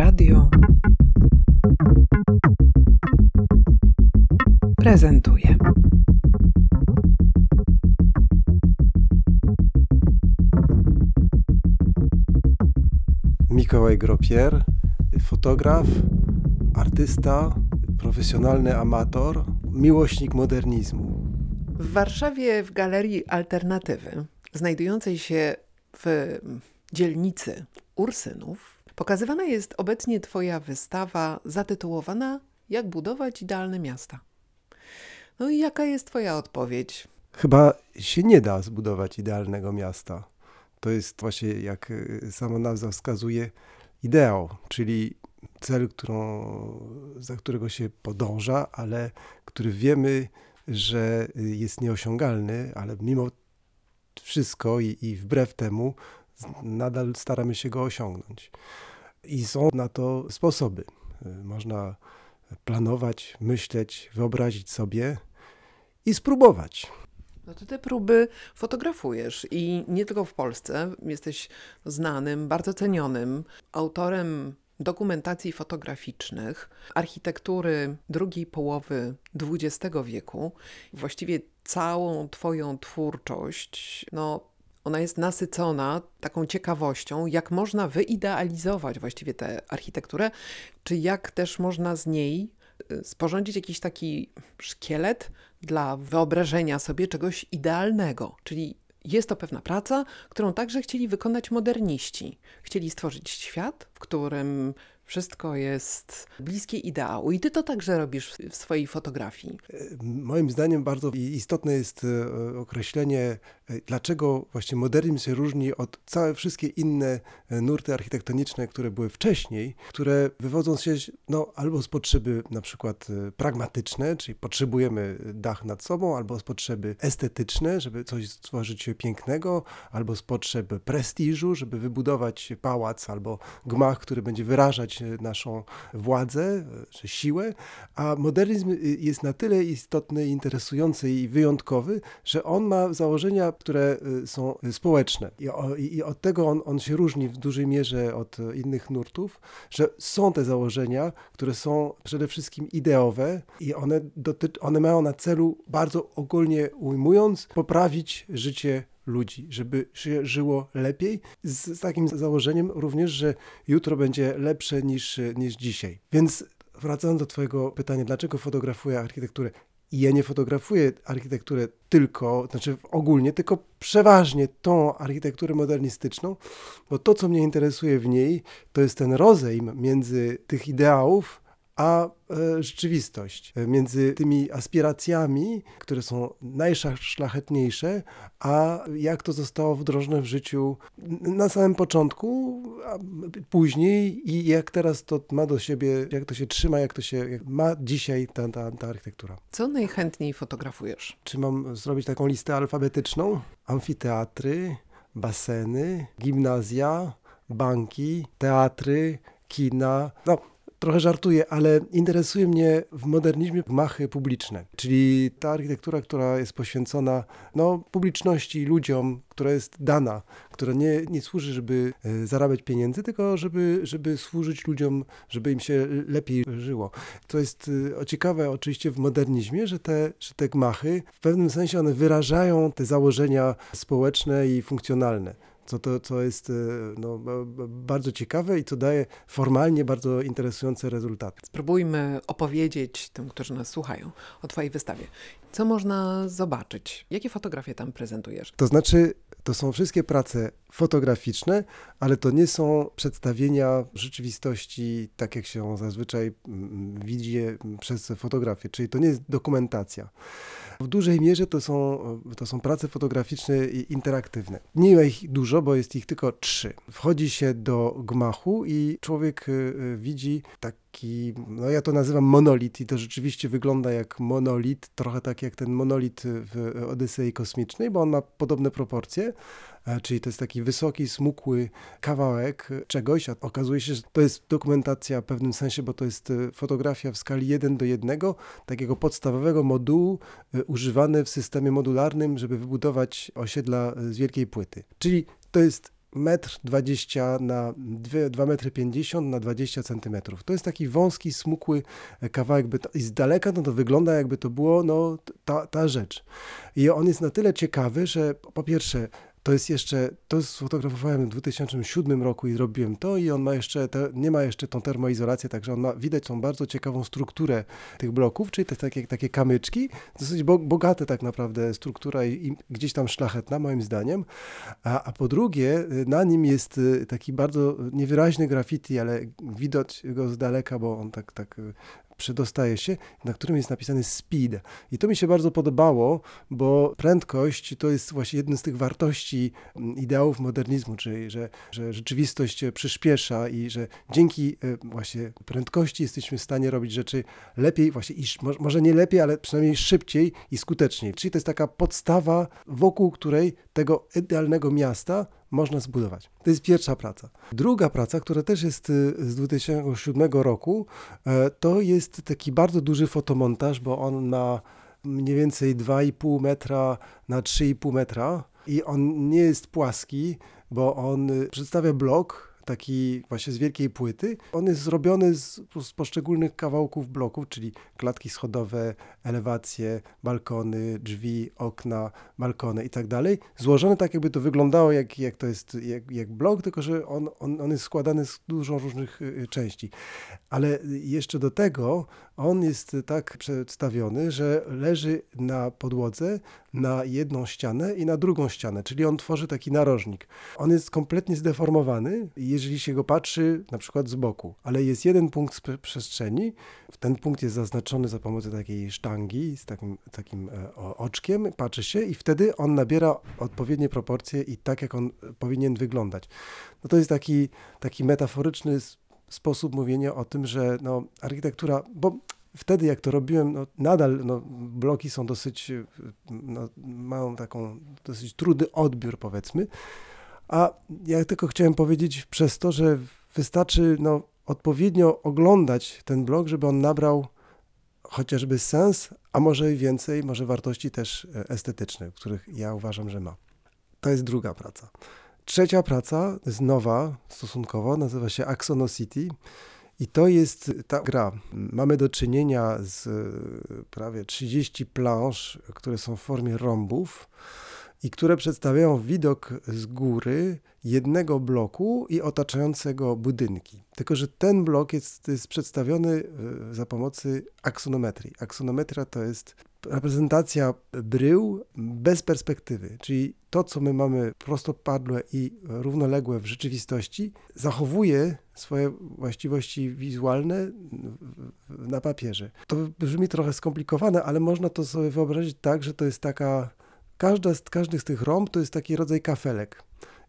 Radio prezentuje. Mikołaj Gropier, fotograf, artysta, profesjonalny amator, miłośnik modernizmu. W Warszawie w Galerii Alternatywy, znajdującej się w dzielnicy Ursynów, pokazywana jest obecnie Twoja wystawa zatytułowana Jak budować idealne miasta. No i jaka jest Twoja odpowiedź? Chyba się nie da zbudować idealnego miasta. To jest właśnie, jak y, sama nazwa wskazuje, ideał, czyli cel, którą, za którego się podąża, ale który wiemy, że jest nieosiągalny, ale mimo wszystko i, i wbrew temu nadal staramy się go osiągnąć. I są na to sposoby. Można planować, myśleć, wyobrazić sobie i spróbować. No to te próby fotografujesz i nie tylko w Polsce. Jesteś znanym, bardzo cenionym autorem dokumentacji fotograficznych, architektury drugiej połowy XX wieku. Właściwie całą Twoją twórczość, no, ona jest nasycona taką ciekawością, jak można wyidealizować właściwie tę architekturę, czy jak też można z niej y, sporządzić jakiś taki szkielet dla wyobrażenia sobie czegoś idealnego, czyli jest to pewna praca, którą także chcieli wykonać moderniści. Chcieli stworzyć świat, w którym wszystko jest bliskie ideału. I ty to także robisz w swojej fotografii. Moim zdaniem bardzo istotne jest e, określenie, e, dlaczego właśnie modernizm się różni od całe wszystkie inne e, nurty architektoniczne, które były wcześniej, które wywodzą się no, albo z potrzeby na przykład pragmatyczne, czyli potrzebujemy dach nad sobą, albo z potrzeby estetyczne, żeby coś stworzyć pięknego, albo z potrzeby prestiżu, żeby wybudować pałac albo gmach, który będzie wyrażać naszą władzę czy siłę, a modernizm jest na tyle istotny, interesujący i wyjątkowy, że on ma założenia, które y, są społeczne. I, o, i od tego on, on się różni w dużej mierze od innych nurtów, że są te założenia, które są przede wszystkim ideowe i one, one mają na celu, bardzo ogólnie ujmując, poprawić życie ludzi, żeby się żyło lepiej, z, takim założeniem również, że jutro będzie lepsze niż, niż dzisiaj. Więc wracając do Twojego pytania, dlaczego fotografuję architekturę? ja nie fotografuję architekturę tylko, znaczy ogólnie, tylko przeważnie tą architekturę modernistyczną, bo to, co mnie interesuje w niej, to jest ten rozejm między tych ideałów, a e, rzeczywistość, między tymi aspiracjami, które są najszlachetniejsze, a jak to zostało wdrożone w życiu na samym początku, a później i jak teraz to ma do siebie, jak to się trzyma, jak to się jak ma dzisiaj ta, ta, ta architektura. Co najchętniej fotografujesz? Czy mam zrobić taką listę alfabetyczną? Amfiteatry, baseny, gimnazja, banki, teatry, kina. No, trochę żartuję, ale interesuje mnie w modernizmie gmachy publiczne, czyli ta architektura, która jest poświęcona no, publiczności, ludziom, która jest dana, która nie, nie służy, żeby e, zarabiać pieniędzy, tylko żeby, żeby służyć ludziom, żeby im się lepiej żyło. To jest e, ciekawe oczywiście w modernizmie, że te, że te gmachy w pewnym sensie one wyrażają te założenia społeczne i funkcjonalne co, to, co jest e, no, bardzo ciekawe i co daje formalnie bardzo interesujące rezultaty. Spróbujmy opowiedzieć tym, którzy nas słuchają, o Twojej wystawie. Co można zobaczyć? Jakie fotografie tam prezentujesz? To znaczy, to są wszystkie prace fotograficzne, ale to nie są przedstawienia rzeczywistości, tak jak się zazwyczaj mm, widzi przez fotografię, czyli to nie jest dokumentacja. W dużej mierze to są, to są prace fotograficzne i interaktywne. Nie ma ich dużo, bo jest ich tylko trzy. Wchodzi się do gmachu i człowiek y, y, widzi taki, no ja to nazywam monolit i to rzeczywiście wygląda jak monolit, trochę tak jak ten monolit w Odysei Kosmicznej, bo on ma podobne proporcje, czyli to jest taki wysoki, smukły kawałek czegoś, a okazuje się, że to jest dokumentacja w pewnym sensie, bo to jest e, fotografia w skali 1 do 1, takiego podstawowego modułu e, używany w systemie modularnym, żeby wybudować osiedla z wielkiej płyty. Czyli to jest metr 20 na 2 metry 50 na 20 centymetrów. To jest taki wąski, smukły kawałek i z daleka no to wygląda jakby to było no, ta, ta rzecz. I on jest na tyle ciekawy, że po pierwsze to jest jeszcze, to sfotografowałem w 2007 roku i robiłem to i on ma jeszcze, te, nie ma jeszcze tą termoizolację, także on ma, widać tą bardzo ciekawą strukturę tych bloków, czyli te takie, takie kamyczki, dosyć bogate tak naprawdę struktura i, i gdzieś tam szlachetna moim zdaniem, a, a po drugie na nim jest y, taki bardzo niewyraźny graffiti, ale widać go z daleka, bo on tak, tak przedostaje się, na którym jest napisany speed. I to mi się bardzo podobało, bo prędkość to jest właśnie jeden z tych wartości mm, ideałów modernizmu, czyli że, że rzeczywistość przyspiesza i że dzięki e, właśnie prędkości jesteśmy w stanie robić rzeczy lepiej, właśnie i może nie lepiej, ale przynajmniej szybciej i skuteczniej. Czyli to jest taka podstawa, wokół której tego idealnego miasta można zbudować. To jest pierwsza praca. Druga praca, która też jest y, z 2007 roku, e, to jest taki bardzo duży fotomontaż, bo on ma mniej więcej 2,5 metra na 3,5 metra i on nie jest płaski, bo on y, przedstawia blok, taki właśnie z wielkiej płyty. On jest zrobiony z, z poszczególnych kawałków bloków, czyli klatki schodowe, elewacje, balkony, drzwi, okna, balkony i tak dalej. Złożone tak, jakby to wyglądało jak, jak to jest jak, jak blok, tylko że on, on, on jest składany z dużo różnych y, y, części. Ale jeszcze do tego on jest tak przedstawiony, że leży na podłodze na jedną ścianę i na drugą ścianę, czyli on tworzy taki narożnik. On jest kompletnie zdeformowany, jeżeli się go patrzy na przykład z boku, ale jest jeden punkt przestrzeni, ten punkt jest zaznaczony za pomocą takiej sztangi z takim, takim e, oczkiem, patrzy się i wtedy on nabiera odpowiednie proporcje i tak, jak on powinien wyglądać. No to jest taki, taki metaforyczny sposób mówienia o tym, że no, architektura, bo wtedy jak to robiłem, no, nadal no, bloki są dosyć, no, mają taką dosyć trudny odbiór powiedzmy, a ja tylko chciałem powiedzieć przez to, że wystarczy no, odpowiednio oglądać ten blok, żeby on nabrał chociażby sens, a może więcej, może wartości też e, estetycznych, których ja uważam, że ma. To jest druga praca. Trzecia praca jest nowa stosunkowo, nazywa się Axono City. I to jest ta gra. Mamy do czynienia z e, prawie 30 plansz, które są w formie rąbów i które przedstawiają widok z góry jednego bloku i otaczającego budynki. Tylko, że ten blok jest, jest przedstawiony e, za pomocą aksonometrii. Aksonometria to jest reprezentacja brył bez perspektywy, czyli to, co my mamy prostopadłe i równoległe w rzeczywistości, zachowuje swoje właściwości wizualne na papierze. To brzmi trochę skomplikowane, ale można to sobie wyobrazić tak, że to jest taka, każda z, każdy z tych rąb to jest taki rodzaj kafelek.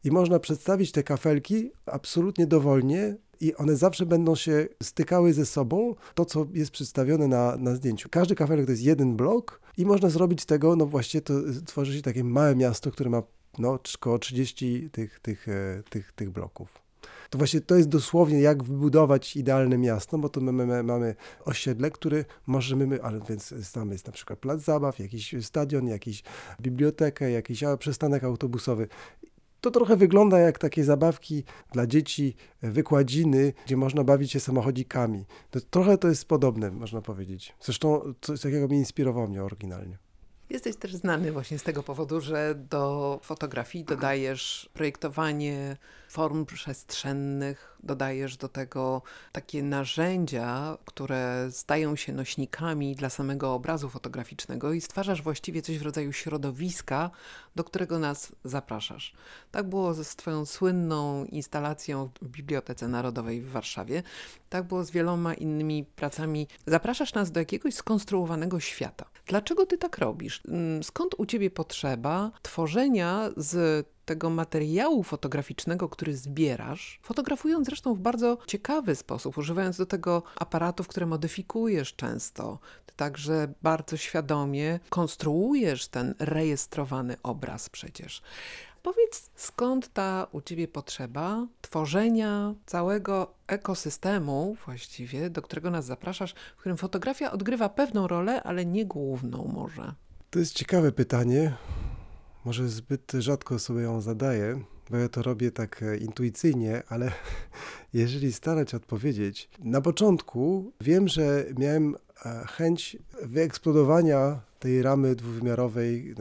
I można przedstawić te kafelki absolutnie dowolnie, i one zawsze będą się stykały ze sobą, to co jest przedstawione na, na zdjęciu. Każdy kafelek to jest jeden blok i można zrobić z tego, no właśnie to tworzy się takie małe miasto, które ma no, około 30 tych, tych, e, tych, tych bloków. To właśnie to jest dosłownie jak wybudować idealne miasto, bo to my, my mamy osiedle, które możemy, ale więc tam jest na przykład plac zabaw, jakiś stadion, jakiś bibliotekę, jakiś przystanek autobusowy to trochę wygląda jak takie zabawki dla dzieci, wykładziny, gdzie można bawić się samochodzikami. To trochę to jest podobne, można powiedzieć. Zresztą coś takiego mnie inspirowało mnie oryginalnie. Jesteś też znany właśnie z tego powodu, że do fotografii dodajesz projektowanie form przestrzennych, dodajesz do tego takie narzędzia, które stają się nośnikami dla samego obrazu fotograficznego i stwarzasz właściwie coś w rodzaju środowiska, do którego nas zapraszasz. Tak było z Twoją słynną instalacją w Bibliotece Narodowej w Warszawie, tak było z wieloma innymi pracami. Zapraszasz nas do jakiegoś skonstruowanego świata. Dlaczego Ty tak robisz? Mm, skąd u Ciebie potrzeba tworzenia z tego materiału fotograficznego, który zbierasz, fotografując zresztą w bardzo ciekawy sposób, używając do tego aparatów, które modyfikujesz często. Ty także bardzo świadomie konstruujesz ten rejestrowany obraz przecież. Powiedz, skąd ta u ciebie potrzeba tworzenia całego ekosystemu, właściwie, do którego nas zapraszasz, w którym fotografia odgrywa pewną rolę, ale nie główną może? To jest ciekawe pytanie, może zbyt rzadko sobie ją zadaję, bo ja to robię tak e, intuicyjnie, ale jeżeli starać odpowiedzieć, na początku wiem, że miałem e, chęć wyeksplodowania tej ramy dwuwymiarowej, e,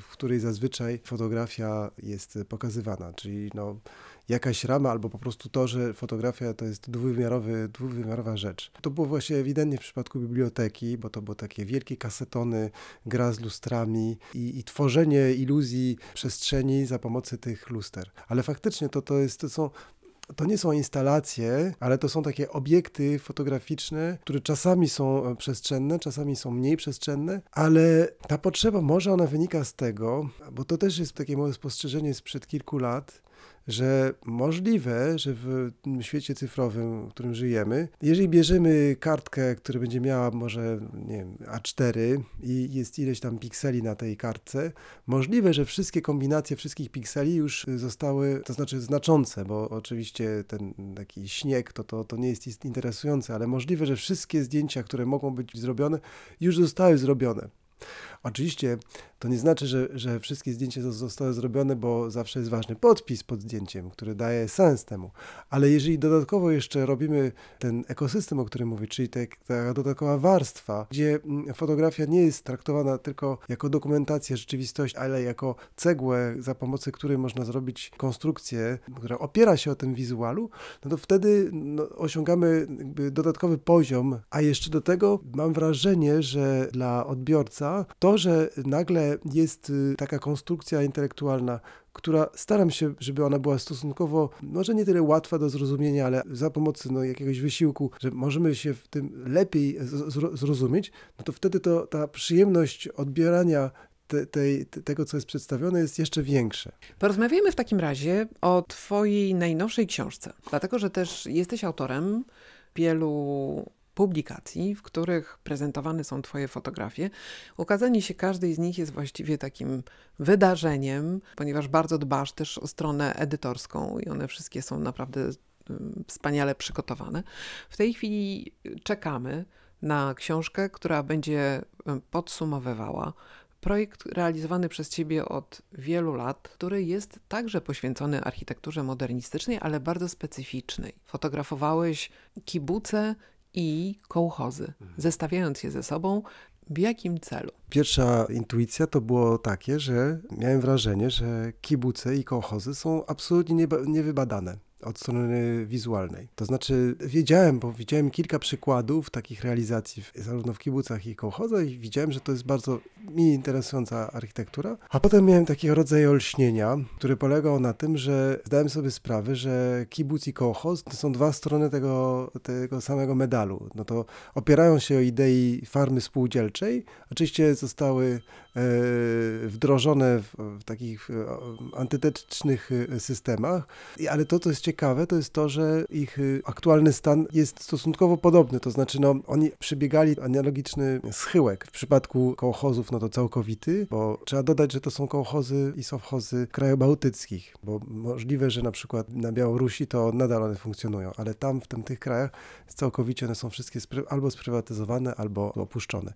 w której zazwyczaj fotografia jest pokazywana, czyli no, jakaś rama albo po prostu to, że fotografia to jest dwuwymiarowy, dwuwymiarowa rzecz. To było właśnie ewidentnie w przypadku biblioteki, bo to były takie wielkie kasetony, gra z lustrami i, i tworzenie iluzji przestrzeni za pomocą tych luster. Ale faktycznie to, to, jest, to są to nie są instalacje, ale to są takie obiekty fotograficzne, które czasami są e, przestrzenne, czasami są mniej przestrzenne, ale ta potrzeba może ona wynika z tego, bo to też jest takie moje spostrzeżenie sprzed kilku lat, że możliwe, że w świecie cyfrowym, w którym żyjemy, jeżeli bierzemy kartkę, która będzie miała może nie wiem, A4 i jest ileś tam pikseli na tej kartce, możliwe, że wszystkie kombinacje wszystkich pikseli już zostały, to znaczy znaczące, bo oczywiście ten taki śnieg to, to, to nie jest interesujące, ale możliwe, że wszystkie zdjęcia, które mogą być zrobione, już zostały zrobione. Oczywiście to nie znaczy, że, że wszystkie zdjęcia zostały zrobione, bo zawsze jest ważny podpis pod zdjęciem, który daje sens temu. Ale jeżeli dodatkowo jeszcze robimy ten ekosystem, o którym mówię, czyli te, ta dodatkowa warstwa, gdzie mm, fotografia nie jest traktowana tylko jako dokumentacja rzeczywistości, ale jako cegłę, za pomocą której można zrobić konstrukcję, która opiera się o tym wizualu, no to wtedy no, osiągamy dodatkowy poziom, a jeszcze do tego mam wrażenie, że dla odbiorca to, że nagle jest y, taka konstrukcja intelektualna, która staram się, żeby ona była stosunkowo, może nie tyle łatwa do zrozumienia, ale za pomocą no, jakiegoś wysiłku, że możemy się w tym lepiej zrozumieć, no to wtedy to, ta przyjemność odbierania te, tej, tego, co jest przedstawione, jest jeszcze większe. Porozmawiamy w takim razie o Twojej najnowszej książce, dlatego że też jesteś autorem wielu publikacji, w których prezentowane są Twoje fotografie. Ukazanie się każdej z nich jest właściwie takim wydarzeniem, ponieważ bardzo dbasz też o stronę edytorską i one wszystkie są naprawdę mm, wspaniale przygotowane. W tej chwili czekamy na książkę, która będzie mm, podsumowywała projekt realizowany przez Ciebie od wielu lat, który jest także poświęcony architekturze modernistycznej, ale bardzo specyficznej. Fotografowałeś kibuce i kołchozy, zestawiając je ze sobą. W jakim celu? Pierwsza intuicja to było takie, że miałem wrażenie, że kibuce i kołchozy są absolutnie niewybadane od strony wizualnej. To znaczy wiedziałem, bo widziałem kilka przykładów takich realizacji zarówno w kibucach i kołchozach i widziałem, że to jest bardzo mi interesująca architektura. A potem miałem taki rodzaj olśnienia, który polegał na tym, że zdałem sobie sprawę, że kibuc i kołchoz to są dwa strony tego, tego samego medalu. No to opierają się o idei farmy spółdzielczej. Oczywiście zostały wdrożone w, takich e, antytetycznych e, systemach, ale to, co jest ciekawe, to jest to, że ich aktualny stan jest stosunkowo podobny. To znaczy, no, oni przebiegali analogiczny schyłek. W przypadku kołchozów, no to całkowity, bo trzeba dodać, że to są kołchozy i sowchozy krajobałtyckich, bo możliwe, że na przykład na Białorusi to nadal one funkcjonują, ale tam w tym, tych krajach całkowicie one są wszystkie albo sprywatyzowane, albo opuszczone.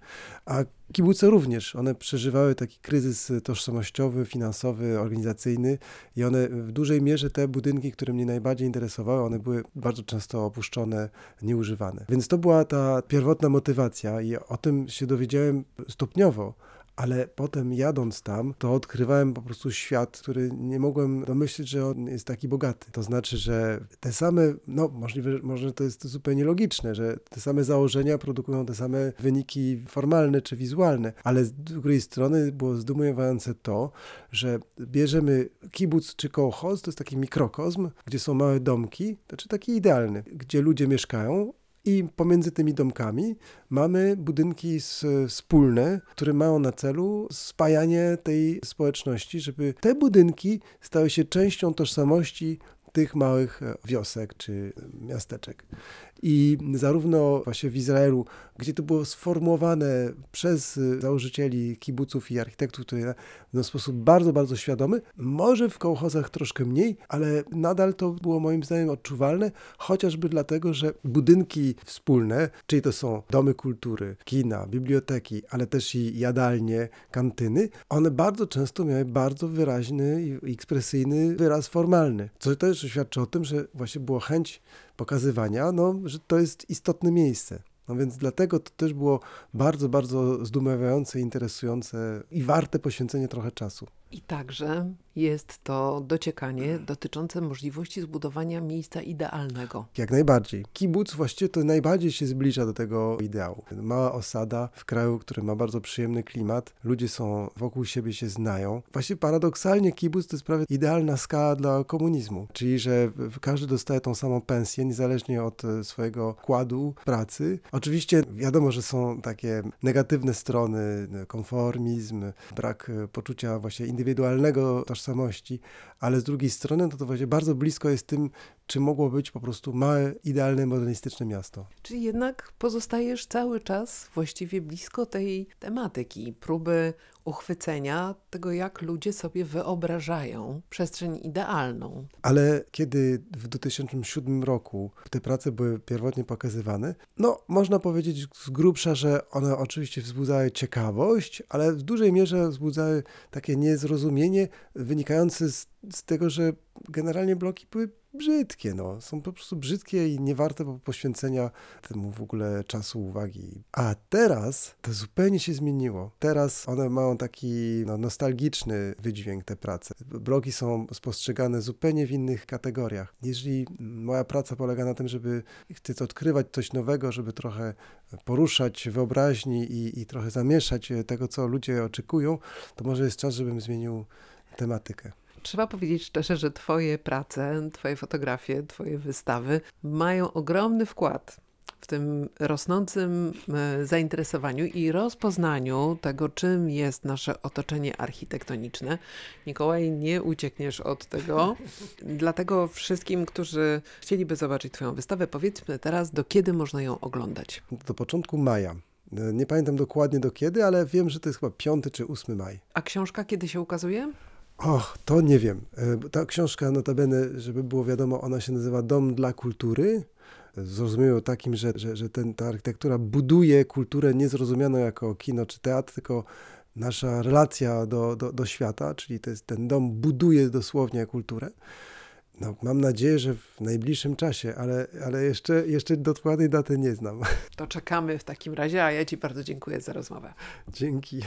A kibuce również, one przeżywały taki kryzys tożsamościowy, finansowy, organizacyjny i one w dużej mierze te budynki, które mnie najbardziej najbardziej interesowały, one były bardzo często opuszczone, nieużywane. Więc to była ta pierwotna motywacja i o tym się dowiedziałem stopniowo, ale potem jadąc tam, to odkrywałem po prostu świat, który nie mogłem domyślić, że on jest taki bogaty. To znaczy, że te same, no możliwe, może to jest zupełnie logiczne, że te same założenia produkują te same wyniki formalne czy wizualne, ale z drugiej strony było zdumiewające to, że bierzemy kibuc czy kołchoz, to jest taki mikrokozm, gdzie są małe domki, to znaczy taki idealny, gdzie ludzie mieszkają, i pomiędzy tymi domkami mamy budynki wspólne, które mają na celu spajanie tej społeczności, żeby te budynki stały się częścią tożsamości tych małych e, wiosek czy miasteczek. I zarówno właśnie w Izraelu, gdzie to było sformułowane przez y, założycieli kibuców i architektów tutaj w sposób bardzo, bardzo świadomy, może w kołchozach troszkę mniej, ale nadal to było moim zdaniem odczuwalne, chociażby dlatego, że budynki wspólne, czyli to są domy kultury, kina, biblioteki, ale też i jadalnie, kantyny, one bardzo często miały bardzo wyraźny i ekspresyjny wyraz formalny, co też świadczy o tym, że właśnie było chęć pokazywania, no, że to jest istotne miejsce. No więc dlatego to też było bardzo, bardzo zdumiewające, interesujące i warte poświęcenia trochę czasu. I także jest to dociekanie dotyczące możliwości zbudowania miejsca idealnego. Jak najbardziej. Kibuc właściwie to najbardziej się zbliża do tego ideału. Mała osada w kraju, który ma bardzo przyjemny klimat, ludzie są wokół siebie się znają. Właśnie paradoksalnie kibuc to jest prawie idealna skala dla komunizmu, czyli że każdy dostaje tą samą pensję, niezależnie od e, swojego kładu pracy. Oczywiście wiadomo, że są takie negatywne strony, konformizm, brak e, poczucia właśnie indywidualnego tożsamości, ale z drugiej strony to, to właśnie bardzo blisko jest tym, czy mogło być po prostu małe, idealne, modernistyczne miasto. Czyli jednak pozostajesz cały czas właściwie blisko tej tematyki, próby uchwycenia tego, jak ludzie sobie wyobrażają przestrzeń idealną. Ale kiedy w 2007 roku te prace były pierwotnie pokazywane, no można powiedzieć z grubsza, że one oczywiście wzbudzały ciekawość, ale w dużej mierze wzbudzały takie niezrozumienie wynikające z, z tego, że generalnie bloki były brzydkie, no. Są po prostu brzydkie i nie warte poświęcenia temu w ogóle czasu, uwagi. A teraz to zupełnie się zmieniło. Teraz one mają taki no, nostalgiczny wydźwięk, te prace. Bloki są spostrzegane zupełnie w innych kategoriach. Jeżeli moja praca polega na tym, żeby chcę odkrywać coś nowego, żeby trochę poruszać wyobraźni i, i trochę zamieszać tego, co ludzie oczekują, to może jest czas, żebym zmienił tematykę. Trzeba powiedzieć szczerze, że Twoje prace, Twoje fotografie, Twoje wystawy mają ogromny wkład w tym rosnącym e, zainteresowaniu i rozpoznaniu tego, czym jest nasze otoczenie architektoniczne. Mikołaj, nie uciekniesz od tego. Dlatego wszystkim, którzy chcieliby zobaczyć Twoją wystawę, powiedzmy teraz, do kiedy można ją oglądać. Do początku maja. Nie pamiętam dokładnie do kiedy, ale wiem, że to jest chyba 5 czy 8 maj. A książka kiedy się ukazuje? Och, to nie wiem. E, ta książka, notabene, żeby było wiadomo, ona się nazywa Dom dla kultury. Zrozumiałe takim, że, że, że ten, ta architektura buduje kulturę niezrozumianą jako kino czy teatr, tylko nasza relacja do, do, do świata, czyli to jest, ten dom buduje dosłownie kulturę. No, mam nadzieję, że w najbliższym czasie, ale, ale jeszcze, jeszcze dokładnej daty nie znam. To czekamy w takim razie, a ja Ci bardzo dziękuję za rozmowę. Dzięki.